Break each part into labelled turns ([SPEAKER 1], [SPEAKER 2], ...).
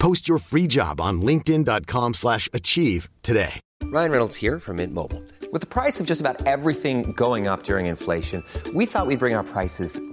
[SPEAKER 1] Post your free job on linkedin.com/achieve slash achieve today.
[SPEAKER 2] Ryan Reynolds here from Mint Mobile. With the price of just about everything going up during inflation, we thought we'd bring our prices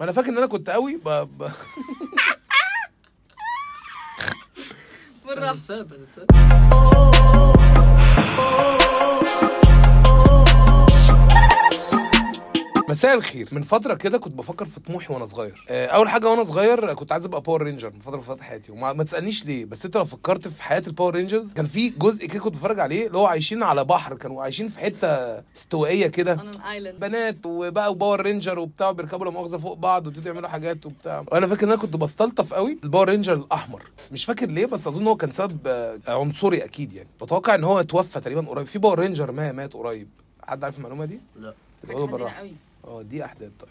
[SPEAKER 3] ما أنا فاكر إن أنا كنت قوي ب... ب... مساء الخير. من فترة كده كنت بفكر في طموحي وأنا صغير. آه، أول حاجة وأنا صغير كنت عايز أبقى Power Ranger من فترة من فترات حياتي. وما ما تسألنيش ليه بس أنت لو فكرت في حياة ال Power Rangers كان في جزء كده كنت بتفرج عليه اللي هو عايشين على بحر كانوا عايشين في حتة استوائية كده. بنات وبقى و Power Ranger وبتاع بيركبوا لا مؤاخذة فوق بعض ويبتدوا يعملوا حاجات وبتاع. وأنا فاكر إن أنا كنت بستلطف قوي ال Power Ranger الأحمر. مش فاكر ليه بس أظن هو كان سبب آه، عنصري أكيد يعني. بتوقع إن هو اتوفى تقريبا قريب. في Power Ranger ما مات قريب. حد عارف المعلومة دي؟ لا. بالراحة. آه دي أحداث طيب.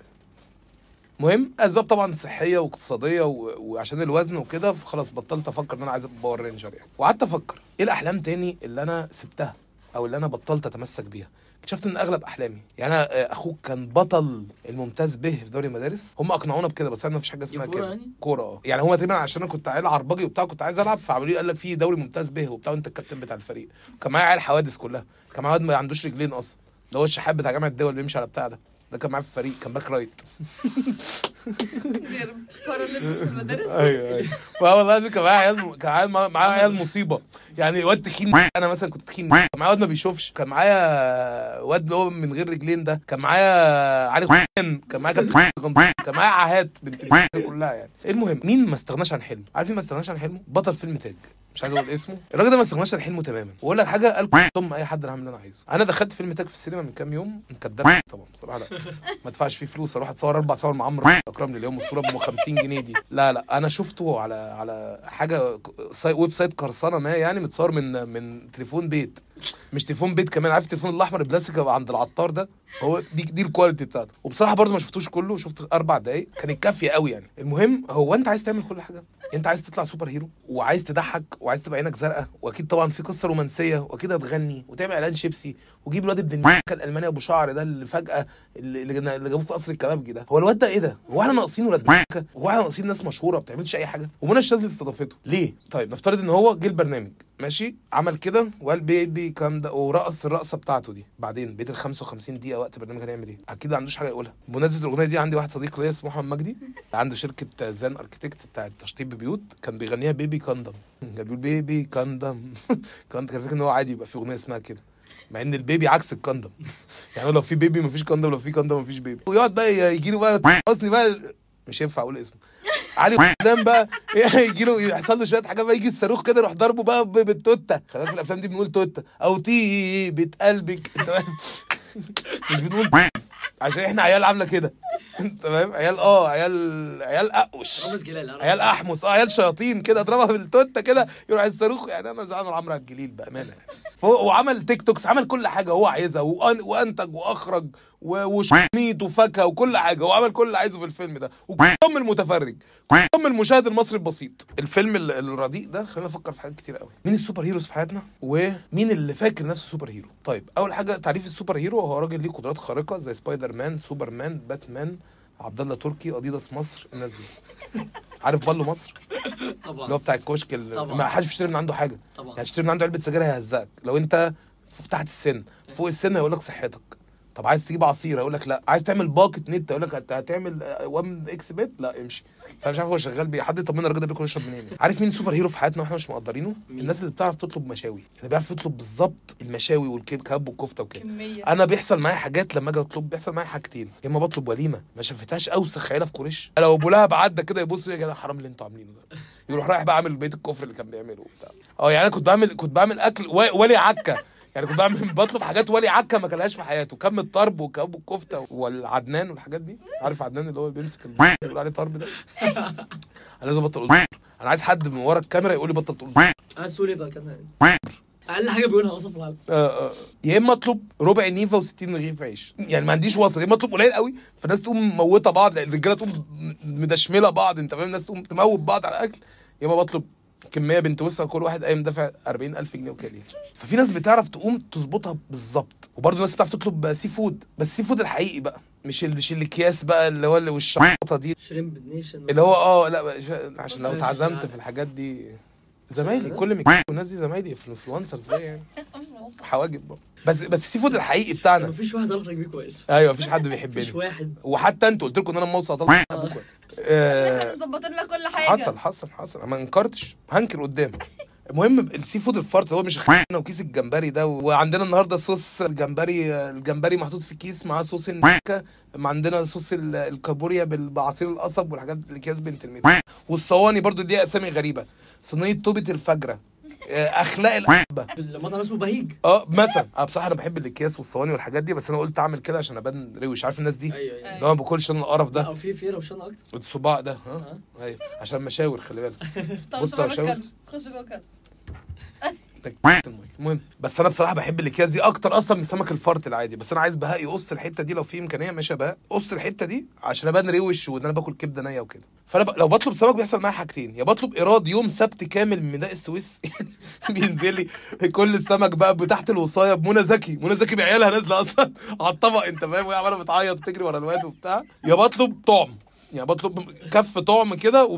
[SPEAKER 3] مهم أسباب طبعا صحية واقتصادية و... وعشان الوزن وكده فخلاص بطلت أفكر إن أنا عايز أبقى Power Ranger يعني. وقعدت أفكر إيه الأحلام تاني اللي أنا سبتها أو اللي أنا بطلت أتمسك بيها؟ اكتشفت إن أغلب أحلامي يعني أنا آه، أخوك كان بطل الممتاز ب في دوري المدارس. هم أقنعونا بكده بس أنا مفيش حاجة اسمها كده.
[SPEAKER 4] يعني؟
[SPEAKER 3] كورة آه. يعني هو تقريبا عشان أنا كنت عيل عربجي وبتاع كنت عايز ألعب فعملوا لي قال لك في دوري ممتاز ب وبتاع وأنت الكابتن بتاع الفريق. كان معايا عيال حوادث كلها. كان معايا ما عندوش رجلين أصلا. ده هو الشحات بتاع جامعة الدول بيمشي على بتاع ده. ده كان معايا في الفريق كان back right. أيوه أيوه. والله العظيم كان معايا عيال كان معايا عيال مصيبة. يعني واد تخين أنا مثلا كنت تخين. كان معايا واد ما بيشوفش. كان معايا واد اللي هو من غير رجلين ده. كان معايا علي كان معايا كابتن كان معايا عاهات بنت كلها يعني. المهم مين ما استغناش عن حلمه؟ عارف مين ما استغناش عن حلمه؟ بطل فيلم تاج. مش عايز أقول اسمه. الراجل ده ما استغناش عن حلمه تماما. واقول لك حاجة قال ثم أي حد أنا هعمل اللي أنا عايزه. أنا دخلت فيلم تاج في السينما من كام يوم كداب طبعا بصراحة لا. ما ادفعش فيه فلوس أروح أتصور أربع صور مع عمرو أكرم لي اليوم الصورة ب 50 جنيه دي. لا لا أنا شفته على على حاجة website قرصنه ما يعني متصور من من تليفون بيت. مش تليفون بيت كمان عارف التليفون الأحمر البلاستيك عند العطار ده؟ هو دي دي ال quality بتاعته. وبصراحة برضو ما شفتوش كله شفت أربع دقايق. كانت كافية قوي يعني. المهم هو أنت عايز تعمل كل حاجة. أنت عايز تطلع superhero وعايز تضحك وعايز تبقى عينك زرقاء وأكيد طبعا في قصة رومانسية وأكيد هتغني وتعمل إعلان شيبسي وجيب الواد ابن الالماني أبو شعر ده اللي فجأة اللي, اللي جابوه في قصر الكبابجي ده. هو الواد ده إيه ده؟ هو إحنا ناقصين ولاد هو إحنا ناقصين ناس مشهورة ما بتعملش أي حاجة. ومنى الشاذلي استضافته. ليه؟ طيب نفترض إن هو جه البرنامج. ماشي؟ عمل كده وقال baby calm down ورقص الرقصة بتاعته دي. بعدين بقيت ال 55 دقيقة وقت البرنامج هنعمل إيه؟ أكيد ما عندوش حاجة يقولها. بمناسبة الأغنية دي عندي واحد صديق ليا اسمه محمد مجدي. عنده شركة زان architect بتاعت تشطيب بيوت. كان بيغنيها baby condom كان بيقول baby condom كان كان فاكر إن هو عادي يبقى في أغنية اسمها كده. مع إن ال baby عكس ال condom يعني لو في baby مفيش condom لو في condom مفيش baby ويقعد بقى يجي له بقى حسني بقى. مش ينفع أقول اسمه. علي قدام بقى يجي له يحصل له شوية حاجات بقى يجي الصاروخ كده يروح ضربه بقى بالتوتة. خلي في الأفلام دي بنقول توتة. أو طيبه قلبك. فاهم مش بنقول عشان إحنا عيال عاملة كده. فاهم عيال آه عيال عيال
[SPEAKER 4] أقوش. جلال
[SPEAKER 3] عيال أحمس. آه عيال شياطين كده اضربها بالتوتة كده يروح الصاروخ. يعني أنا زعلان عمرو عبد الجليل بأمانة. وعمل تيك توكس عمل كل حاجة هو عايزها وأنتج وأخرج وشميت وفاكهه وكل حاجة هو عمل كل اللي عايزه في الفيلم ده. وكلهم المتفرج كلهم المشاهد المصري البسيط. الفيلم ال- الرديء ده خلينا نفكر في حاجات كتير قوي. مين ال superheroes في حياتنا؟ ومين اللي فاكر نفسه superhero؟ طيب أول حاجة تعريف ال superhero هو راجل ليه قدرات خارقة زي سبايدر مان سوبرمان باتمان عبد الله تركي أديداس مصر الناس دي. عارف بالو مصر؟ اللي هو
[SPEAKER 4] طبعا
[SPEAKER 3] بتاع الكشك اللي
[SPEAKER 4] طبعا.
[SPEAKER 3] ما حدش بيشتري من عنده حاجة.
[SPEAKER 4] طبعا.
[SPEAKER 3] يعني تشتري من عنده علبة سجاير هيهزقك. لو انت تحت السن فوق السن هيقول لك صحتك. طب عايز تجيب عصير؟ هيقول لك لا. عايز تعمل باكت نت؟ هيقول لك هت- هتعمل 1xBet لا امشي. فانا مش عارف هو شغال بيه. حد يطمنا الراجل ده بياكل يشرب منين. عارف مين superhero في حياتنا وإحنا مش مقدرينه؟ الناس اللي بتعرف تطلب مشاوي. اللي بيعرف يطلب بالظبط المشاوي والكباب والكفته وكده.
[SPEAKER 5] كمية.
[SPEAKER 3] أنا بيحصل معايا حاجات لما أجي أطلب بيحصل معايا حاجتين. يا إما بطلب وليمة. ما شافتهاش أوسخ عيلة في قريش. لو أبو لهب عدى كده يبص يا جدع حرام اللي أنتوا عاملينه ده. يروح رايح بقى عامل بيت الكفر اللي كان بيعمله وبتاع. أه يعني أنا كنت بعمل كنت بعمل أكل ولي عكه يعني كنت بعمل بطلب حاجات ولي عكه ما كلهاش في حياته. كم الطرب وكم الكفتة والعدنان والحاجات دي. عارف عدنان اللي هو بيمسك ال- اللي بيقول عليه طرب ده؟ أنا لازم أبطل أقول أنا عايز حد من ورا الكاميرا يقول لي بطل تقول
[SPEAKER 4] تقول إيه بقى كده. أقل حاجة بيقولها في العالم.
[SPEAKER 3] آه، آه. يا إما أطلب ربع نيفا و60 رغيف عيش. يعني ما عنديش وسط يا إما أطلب قليل قوي فالناس تقوم موتة بعض. الرجالة تقوم مدشملة بعض أنت فاهم؟ الناس تقوم تموت بعض على الأكل. يا إما بطلب كمية بنت وسع كل واحد قايم دافع 40000 جنيه وكالين ففي ناس بتعرف تقوم تظبطها بالظبط. وبرضه ناس بتعرف تطلب سي فود. بس السي فود الحقيقي بقى. مش ال- مش الأكياس بقى اللي هو اللي والشحطه دي.
[SPEAKER 4] شريمب نيشن
[SPEAKER 3] اللي هو آه لا بقى عشان لو اتعزمت في الحاجات دي. زمايلي كل ما والناس دي زمايلي انفلونسرز زي يعني. حواجب برضه. بس بس السي فود الحقيقي بتاعنا.
[SPEAKER 4] مفيش واحد علاقتك بيه كويس.
[SPEAKER 3] أيوه مفيش حد بيحبني.
[SPEAKER 4] مفيش واحد.
[SPEAKER 3] وحتى أنتوا قلت لكم إن أنا لما اوصل اطلع أبوك آه،
[SPEAKER 5] إحنا مظبطين لك كل حاجة.
[SPEAKER 3] حصل حصل حصل. ما انكرتش. هنكر قدام. المهم ال seafood الفرط اللي هو مش خيانه وكيس الجمبري ده. وعندنا النهارده صوص الجمبري الجمبري محطوط في كيس معاه صوص النكه عندنا صوص ال- الكابوريا بعصير القصب والحاجات الأكياس بنت الميت. والصواني برضو دي أسامي غريبة. صينية توبة الفجرة. آه، أخلاق القحبه
[SPEAKER 4] المطعم اسمه بهيج.
[SPEAKER 3] آه مثلا. أنا بصراحة أنا بحب الأكياس والصواني والحاجات دي بس أنا قلت أعمل كده عشان أبان روش. عارف الناس دي؟
[SPEAKER 4] أيوه أيوه.
[SPEAKER 3] اللي هو ما باكلش أنا القرف
[SPEAKER 4] لا
[SPEAKER 3] ده
[SPEAKER 4] وفي في روشان أكتر.
[SPEAKER 3] الصباع ده ها؟ أيوه. عشان مشاور خلي بالك. بص
[SPEAKER 5] طب خش جوه كده
[SPEAKER 3] المهم بس أنا بصراحة بحب الأكياس دي أكتر أصلا من سمك الفرط العادي. بس أنا عايز بهاء يقص الحتة دي لو في إمكانية ماشي بهاء. قص الحتة دي عشان أبان روش وإن أنا باكل كبدة نية وكده. فأنا ب... لو بطلب سمك بيحصل معايا حاجتين. يا بطلب إيراد يوم سبت كامل من ميناء السويس. يعني بينزل لي كل السمك بقى تحت الوصاية بمنى زكي. منى زكي بعيالها نازلة أصلا على الطبق أنت فاهم؟ وهي عمالة بتعيط وتجري ورا الواد وبتاع. يا بطلب طعم. يعني بطلب كف طعم كده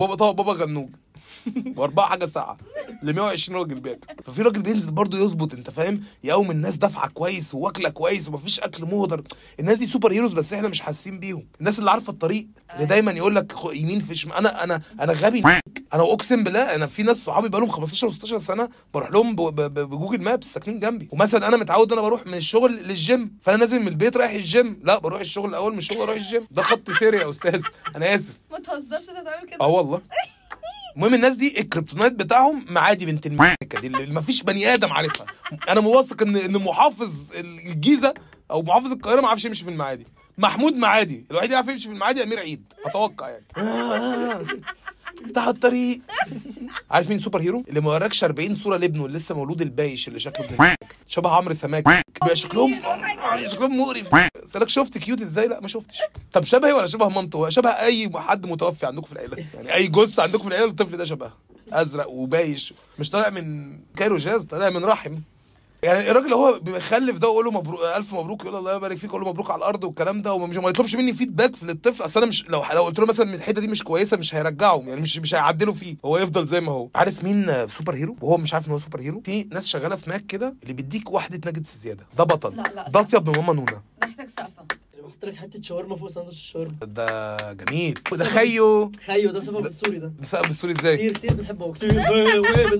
[SPEAKER 3] بابا طبعا بابا غنوج. وأربعة حاجة ساعه ل 120 راجل بياكل. ففي راجل بينزل برضه يظبط أنت فاهم؟ يقوم الناس دافعة كويس واكله كويس ومفيش أكل مهدر. الناس دي سوبر هيروز بس إحنا مش حاسين بيهم. الناس اللي عارفة الطريق اللي دايما يقول لك يمين في شمال أنا أنا أنا غبي أنا أقسم بالله أنا في ناس صحابي بقالهم 15 و16 سنة بروح لهم ب Google Maps ساكنين جنبي. ومثلا أنا متعود أنا بروح من الشغل للجيم فأنا نازل من البيت رايح الجيم. لا بروح الشغل الأول من الشغل أروح الجيم. ده خط سيري يا أستاذ. أنا آسف.
[SPEAKER 5] ما تهزرش أنت تعمل كده.
[SPEAKER 3] آه والله. المهم الناس دي الكريبتونات بتاعهم معادي بنت المكه دي اللي مفيش بني آدم عارفها. أنا موثق ان إن محافظ الجيزة أو محافظ القاهرة ما عرفش يمشي في المعادي. محمود معادي الوحيد اللي يعرف يمشي في المعادي أمير عيد أتوقع يعني. افتحوا الطريق. عارف مين superhero؟ اللي ما وراكش 40 صورة لابنه اللي لسه مولود البايش اللي شكله شبه عمرو سماك. بيبقى شكلهم شكلهم مقرف. سألك شفت cute إزاي؟ لا ما شفتش. طب شبهي ولا شبه مامته؟ شبه أي حد متوفي عندكم في العيلة. يعني أي جثة عندكم في العيلة الطفل ده شبهها. أزرق وبايش. مش طالع من كايرو جاز طالع من رحم. يعني الراجل هو بيخلف ده ويقول له مبروك ألف مبروك يقول له الله يبارك فيك يقول له مبروك على الأرض والكلام ده ومش ما يطلبش مني feedback للطفل أصل أنا مش لو لو قلت له مثلا الحتة دي مش كويسة مش هيرجعه يعني مش مش هيعدلوا فيه. هو يفضل زي ما هو. عارف مين superhero؟ وهو مش عارف إن هو superhero؟ في ناس شغالة في ماك كده اللي بيديك واحدة ناجتس زيادة. ده بطل.
[SPEAKER 5] لا، لا.
[SPEAKER 3] ده أطيب من ماما نونا.
[SPEAKER 5] محتاج سقفه
[SPEAKER 4] اللي بحط لك حتة شاورما فوق ساندوتش الشاورما.
[SPEAKER 3] ده جميل. ده خيو.
[SPEAKER 4] خيو ده سبب السوري ده.
[SPEAKER 3] نسقف بالسوري إزاي؟
[SPEAKER 4] كتير كتير بنحبه. كتير.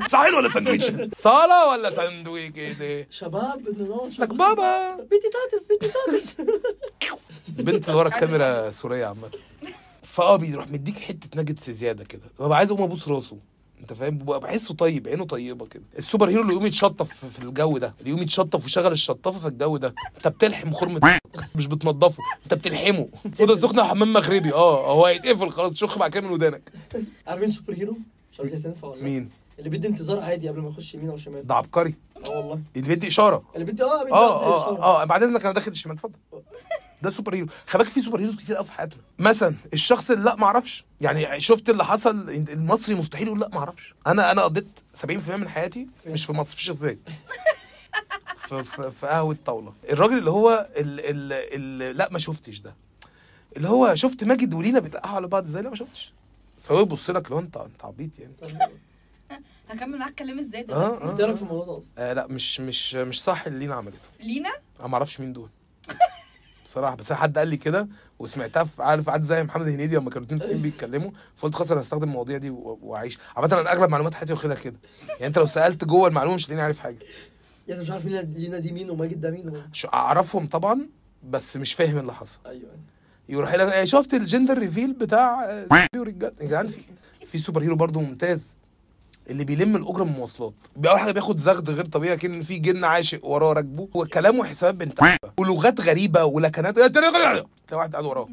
[SPEAKER 3] صحيح ولا ساندويتش؟ صاله ولا ساندويتش؟ كده
[SPEAKER 4] شباب ابن نار
[SPEAKER 3] لك بابا.
[SPEAKER 4] بيتي تاتس بيتي تاتس.
[SPEAKER 3] البنت اللي ورا الكاميرا سورية عامة. فاه بيروح مديك حتة ناجتس زيادة كده. ببقى عايز أقوم أبوس راسه. أنت فاهم؟ بحسه طيب عينه طيبة كده. السوبر هيرو اللي يقوم يتشطف في- الجو ده اللي يقوم يتشطف ويشغل الشطافة في الجو ده. أنت بتلحم خرم مش بتنضفه انت بتلحمه. اوضه سخنة وحمام مغربي. آه هو هيتقفل خلاص شخ بعد كده من ودانك.
[SPEAKER 4] عارفين superhero؟ مش عارف دي هتنفع ولا لا.
[SPEAKER 3] مين؟
[SPEAKER 4] اللي بيدي انتظار عادي قبل ما يخش يمين أو شمال.
[SPEAKER 3] ده عبقري.
[SPEAKER 4] آه والله.
[SPEAKER 3] اللي بيدي إشارة.
[SPEAKER 4] اللي بيدي آه بيدي
[SPEAKER 3] آه
[SPEAKER 4] آه.
[SPEAKER 3] آه بعد إذنك أنا داخل الشمال. اتفضل. ده superhero. خلي بالك في superheroes كتير قوي في حياتنا. مثلا الشخص اللي لا ما أعرفش. يعني شفت اللي حصل المصري مستحيل يقول لا ما أعرفش. أنا أنا قضيت 70% من حياتي. مش في مصر في الشيخ زايد. في في في قهوة طاولة. الراجل اللي هو اللي لا ما شفتش ده. اللي هو شفت ماجد ولينا بيتقعوا على بعض إزاي؟ لا ما شفتش. فهو يبص لك لو انت انت عبيط يعني.
[SPEAKER 5] هكمل معاك كلام إزاي
[SPEAKER 3] آه
[SPEAKER 5] دلوقتي؟
[SPEAKER 3] آه
[SPEAKER 4] انت رايك في الموضوع ده أصلا؟
[SPEAKER 3] آه لا مش مش مش صح اللي لينا عملته.
[SPEAKER 5] لينا؟
[SPEAKER 3] أنا ما أعرفش مين دول. بصراحة بس حد قال لي كده وسمعتها في عارف قعد زي محمد هنيدي لما كانوا فيلم بيتكلموا فقلت خلاص أنا هستخدم المواضيع دي وأعيش. عامة أنا أغلب معلومات حياتي واخدها كده. يعني أنت لو سألت جوه المعلومة مش هتلاقيني عارف حاجة.
[SPEAKER 4] يعني مش عارف مين لينا دي مين وماجد ده مين و...
[SPEAKER 3] شو- أعرفهم طبعا بس مش فاهم اللي حصل.
[SPEAKER 4] أيوه.
[SPEAKER 3] يروح لك إيه، شفت ال gender reveal بتاع آه، يا جدعان في في super hero برضه ممتاز اللي بيلم الأجرة من المواصلات اول حاجة بياخد زغد غير طبيعي كأن في جن عاشق وراه راكبه وكلامه حسابات بنت. ولغات غريبة ولكنات تلاقي واحد قاعد وراه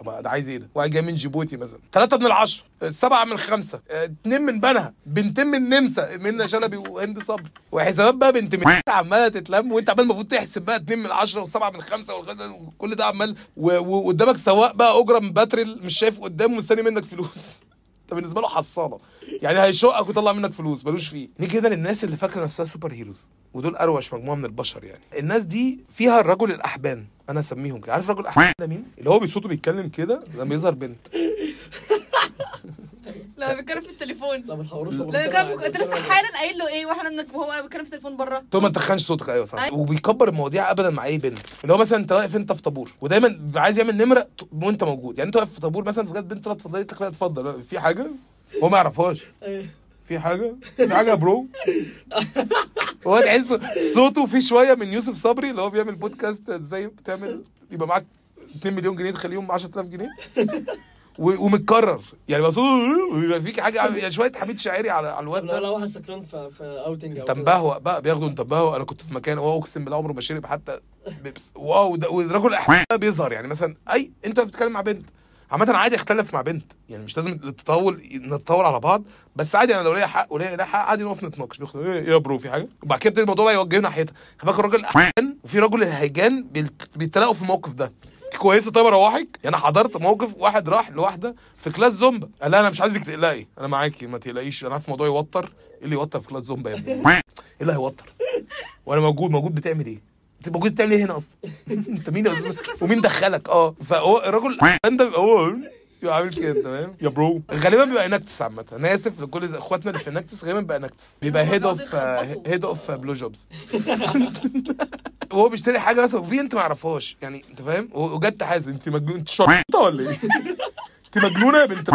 [SPEAKER 3] طب ده عايز إيه ده؟ واحد جاي من جيبوتي مثلا. ثلاثة من العشرة سبعة من خمسة اتنين من بنها بنتين من نمسا منى شلبي وهند صبري. وحسابات بقى بنت من عمالة تتلم وانت عمال المفروض تحسب بقى اتنين من عشرة وسبعة من خمسة وكل ده عمال وقدامك سواق بقى أجرة من باتريل مش شايف قدامه مستني منك فلوس. انت بالنسبة له حصالة. يعني هيشقك ويطلع منك فلوس ملوش فيه. نيجي كده؟ للناس اللي فاكرة نفسها super heroes ودول أروش مجموعة من البشر يعني. الناس دي فيها الرجل الأحبان. أنا أسميهم كده. عارف رجل الاحبان ده مين؟ اللي هو بصوته بيتكلم كده لما يظهر بنت.
[SPEAKER 5] لما بيتكلم في التليفون.
[SPEAKER 4] لا ما تحوروش
[SPEAKER 5] لما بيتكلم أنت لسه حالا قايل له إيه؟ وإحنا منك وهو بيتكلم في التليفون بره.
[SPEAKER 3] تو ما تخنش صوتك. أيوه صح.
[SPEAKER 5] أيوة.
[SPEAKER 3] وبيكبر المواضيع ابدا مع أي بنت. اللي هو مثلا أنت واقف أنت في طابور ودايما بيبقى عايز يعمل نمرة وأنت موجود. يعني أنت واقف في طابور مثلا فجأة بنت طلعت اتفضلي قالت لك لا اتفضل. لا، في حاجة؟ هو ما يعرفهاش. في حاجة؟ في حاجة يا bro؟ هو تحس صوته فيه شوية من يوسف صبري اللي هو بيعمل بودكاست إزاي بتعمل يبقى معاك 2 مليون جنيه تخليهم 10000 جنيه؟ و- ومتكرر. يعني بقى صوته ويبقى فيك حاجة يعني شوية حميد شاعري على على الواد ده.
[SPEAKER 4] لو واحد سكران في في outing أو
[SPEAKER 3] انت مبهوأ بقى بياخدوا انت مبهوأ أنا كنت في مكان هو أقسم بالله عمره ما شرب حتى بيبس. واو ده بيظهر. يعني مثلا اي أنت بتتكلم مع بنت. عامة عادي اختلف مع بنت. يعني مش لازم التطاول نتطاول على بعض بس عادي أنا لو ليا حق وليا ليا حق عادي نقف نتناقش. بياخد إيه إيه يا bro في حاجة؟ وبعد كده يبتدي الموضوع بقى يوجهنا ناحيتها. خلي بالك الراجل الاحبان وفي رجل الهيجان بيلت- بيتلاقوا في الموقف ده. كويسة طيب أروحك؟ يعني أنا حضرت موقف واحد راح لواحدة في class Zumba. قال لها أنا مش عايزك تقلقي أنا معاكي ما تقلقيش. أنا عارف الموضوع يوتر. إيه اللي يوتر في class Zumba يا ابني؟ إيه اللي هيوتر؟ وأنا موجود موجود بتعمل إيه؟ انت موجود بتعمل إيه هنا أصلا؟ انت مين يا أستاذ؟ ومين دخلك؟ آه. فهو الراجل بيبقى هو يبقى عامل كده تمام يا bro. غالبا بيبقى Enactus عامة. أنا آسف لكل إخواتنا اللي في Enactus غالبا بيبقى Enactus بيبقى head
[SPEAKER 5] of
[SPEAKER 3] head of blow jobs وهو بيشتري حاجة مثلا وفي انت ما يعرفهاش يعني انت فاهم؟ وجت حازم. انت مجنون انت شرطة ولا إيه؟ انت مجنونة يا بنت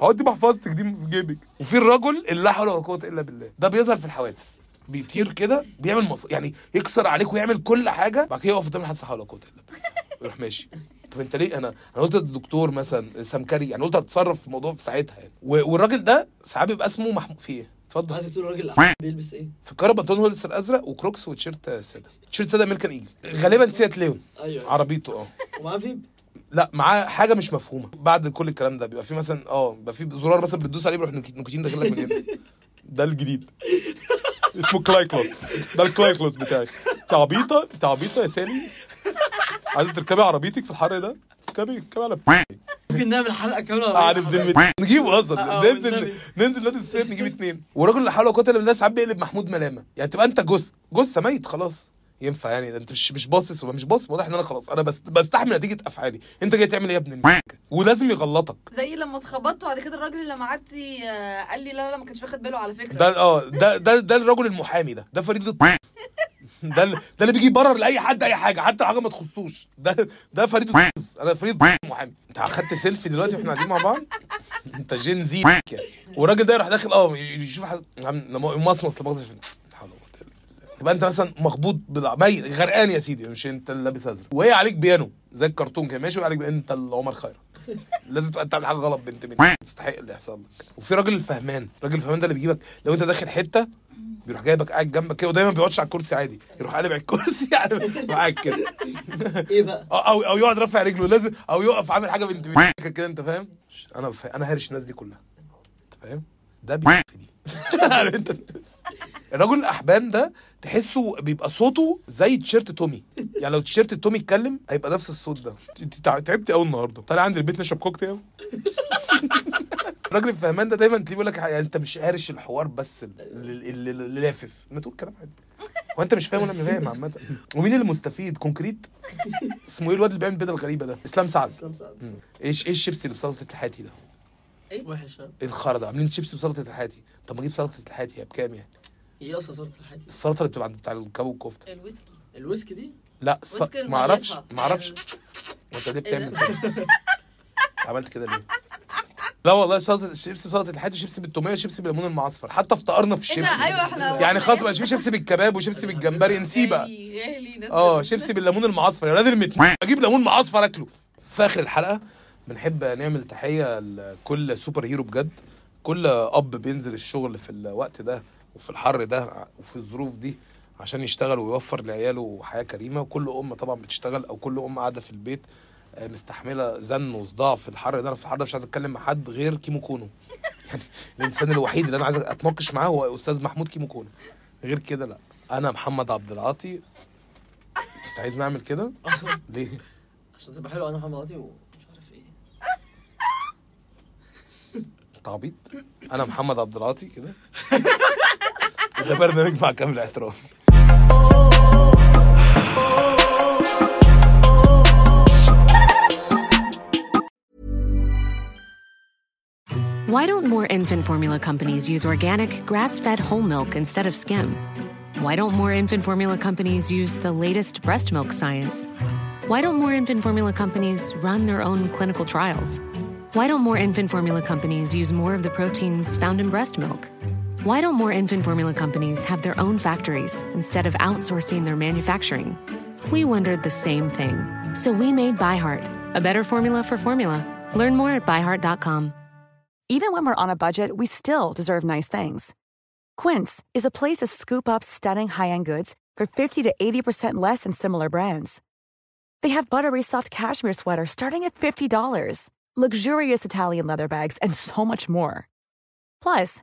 [SPEAKER 3] اقعدي محفظتك دي في جيبك. وفي الرجل اللي لا حول ولا قوة إلا بالله. ده بيظهر في الحوادث. بيطير كده بيعمل مص... يعني يكسر عليك ويعمل كل حاجة بعد كده يقف قدام الحادثة حول ولا قوه إلا بالله. ويروح ماشي. طب أنت ليه؟ أنا أنا قلت للدكتور مثلا سمكري يعني قلت هتصرف في الموضوع في ساعتها يعني. و... والراجل ده ساعات بيبقى اسمه محمود في إيه؟ اتفضل.
[SPEAKER 4] عايزك تقول الراجل بيلبس إيه؟
[SPEAKER 3] في الكهرباء بنطلون هولس الأزرق و Crocs وتيشيرت ساده. تيشيرت ساده American Eagle. غالبا Seat Leon.
[SPEAKER 4] أيوه.
[SPEAKER 3] عربيته آه.
[SPEAKER 4] ومعاه فيب؟
[SPEAKER 3] لا معاه حاجة مش مفهومة. بعد كل الكلام ده بيبقى في مثلا آه بيبقى في زرار مثلا بتدوس عليه بيروح نيكوتين داخل لك من هنا. ده الجديد. اسمه كلايكلوس. ده الكلايكلوس بتاعي. انت عبيطه انت عبيطه يا سالي. عايزة تركبي عربيتك في الحر ده؟ تركبي تركبي على
[SPEAKER 4] ممكن نعمل حلقة كاملة
[SPEAKER 3] آه نبدا نجيبه أصلا
[SPEAKER 4] آه،
[SPEAKER 3] ننزل
[SPEAKER 4] والنبي.
[SPEAKER 3] ننزل نادي السيف نجيب اتنين. وراجل اللي حاله قاتل بالله ساعات بيقلب محمود ملامة. يعني تبقى أنت جثه جثة ميت خلاص. ينفع يعني؟ ده انت مش مش باصص ولا مش باصص. واضح إن أنا خلاص. أنا بس بستحمل نتيجة أفعالي. أنت جاي تعمل إيه يا ابن الم- ولازم يغلطك.
[SPEAKER 5] زي لما اتخبطت وبعد كده الراجل اللي معدي قال لي لا لا ما كانش واخد باله على فكرة.
[SPEAKER 3] ده آه ده ده ده الرجل المحامي ده. ده فريد الطقس ده ده اللي بيجي يبرر لأي حد أي حاجة. حتى لو حاجة ما تخصوش. ده ده فريد الطقس أنا فريد المحامي. أنت أخدت سيلفي دلوقتي وإحنا قاعدين مع بعض؟ أنت Gen Z يعني والراجل ده يروح داخل آه يشوف حد لما مصمص لمؤاخذة في- لا حول ولا قوة إلا بالله. تبقى انت مثلا مخبوط بالعمايل غرقان يا سيدي مش انت اللي لابس أزرق. وهي عليك بيانو زي الكرتون كده ماشي وعليك انت اللي عمر خيرت. لازم تبقى انت عامل حاجة غلط بنت بنت تستحق اللي يحصل لك. وفي راجل الفهمان راجل الفهمان ده اللي بيجيبك لو انت داخل حتة بيروح جايبك قاعد جنبك كده ودايما ما بيقعدش على الكرسي عادي. يروح قالب على الكرسي يعني معاك كده.
[SPEAKER 4] إيه بقى؟
[SPEAKER 3] أو أو أو يقعد رافع رجله لازم أو يقف عامل حاجة بنت بنت كده أنت فاهم؟ أنا. أنا هارش الناس دي كلها. أنت فاهم؟ ده بيف دي. عارف أنت الناس. الرجل الاحبان ده تحسه بيبقى صوته زي تيشيرت تومي. يعني لو تيشيرت تومي اتكلم هيبقى نفس الصوت ده. انت تع- تعبتي قوي النهارده. طالع عندي البيت نشرب كوكتيل. الراجل الفهمان ده دايما تلاقيه بيقول لك يعني أنت مش قارش الحوار بس اللي لافف. ما تقول كلام عادي. هو أنت مش فاهم ولا فاهم عامة. ومين اللي مستفيد concrete؟ اسمه إيه الواد اللي بيعمل البيضه الغريبة ده؟ إسلام سعد.
[SPEAKER 4] إسلام سعد.
[SPEAKER 3] إيش إيه الشيبسي اللي بسلطة الحاتي ده؟
[SPEAKER 4] وحش ها؟
[SPEAKER 3] إيه الخرا ده. عاملين شيبسي بسلطة الحاتي طب ما أجيب سلطة الحاتي بكام يعني؟
[SPEAKER 4] إيه أصلا صورة الحياة
[SPEAKER 3] السلطة اللي بتبقى بتاع الكباب والكفته
[SPEAKER 5] الويسكي.
[SPEAKER 4] الويسكي دي؟
[SPEAKER 3] لا الس... ما
[SPEAKER 5] أعرفش.
[SPEAKER 3] ما أعرفش وانت ليه
[SPEAKER 5] إيه؟
[SPEAKER 3] بتعمل كده. عملت كده ليه؟ لا والله سلطة الشيبسي بسلطة الحاتي شيبسي بالتومية وشيبسي بالليمون المعصفر. حتى افتقرنا في
[SPEAKER 5] إيه
[SPEAKER 3] الشيبسي.
[SPEAKER 5] أيوه إحنا
[SPEAKER 3] يعني خلاص بقى في شيبسي بالكباب وشيبسي بالجمبري نسيه بقى
[SPEAKER 5] آه
[SPEAKER 3] شيبسي بالليمون المعصفر. يا ولاد المتن أجيب ليمون معصفر أكله. في آخر الحلقة بنحب نعمل تحية لكل super hero بجد. كل أب بينزل الشغل في الوقت ده وفي الحر ده وفي الظروف دي عشان يشتغل ويوفر لعياله حياة كريمة. وكل ام طبعا بتشتغل أو كل ام قاعدة في البيت آه، مستحملة زن وصداع في الحر ده. أنا في الحر ده مش عايز أتكلم مع حد غير كيمو كونو. يعني الإنسان الوحيد اللي أنا عايز أتناقش معاه هو أستاذ محمود كيمو كونو. غير كده لا. أنا محمد عبد العاطي. أنت عايز نعمل كده؟ ليه؟
[SPEAKER 4] عشان تبقى حلوة أنا وحماتي ومش عارف إيه.
[SPEAKER 3] أنت عبيط. أنا محمد عبد العاطي كده. the pandemic come.
[SPEAKER 6] Why don't more infant formula companies use organic, grass fed whole milk instead of skim? Why don't more infant formula companies use the latest breast milk science? Why don't more infant formula companies run their own clinical trials? Why don't more infant formula companies use more of the proteins found in breast milk? Why don't more infant formula companies have their own factories instead of outsourcing their manufacturing? We wondered the same thing. So we made ByHeart, a better formula for formula. Learn more at byheart.com.
[SPEAKER 7] Even when we're on a budget, we still deserve nice things. Quince is a place to scoop up stunning high-end goods for 50 to 80% less than similar brands. They have buttery soft cashmere sweaters starting at $50, luxurious Italian leather bags, and so much more. Plus,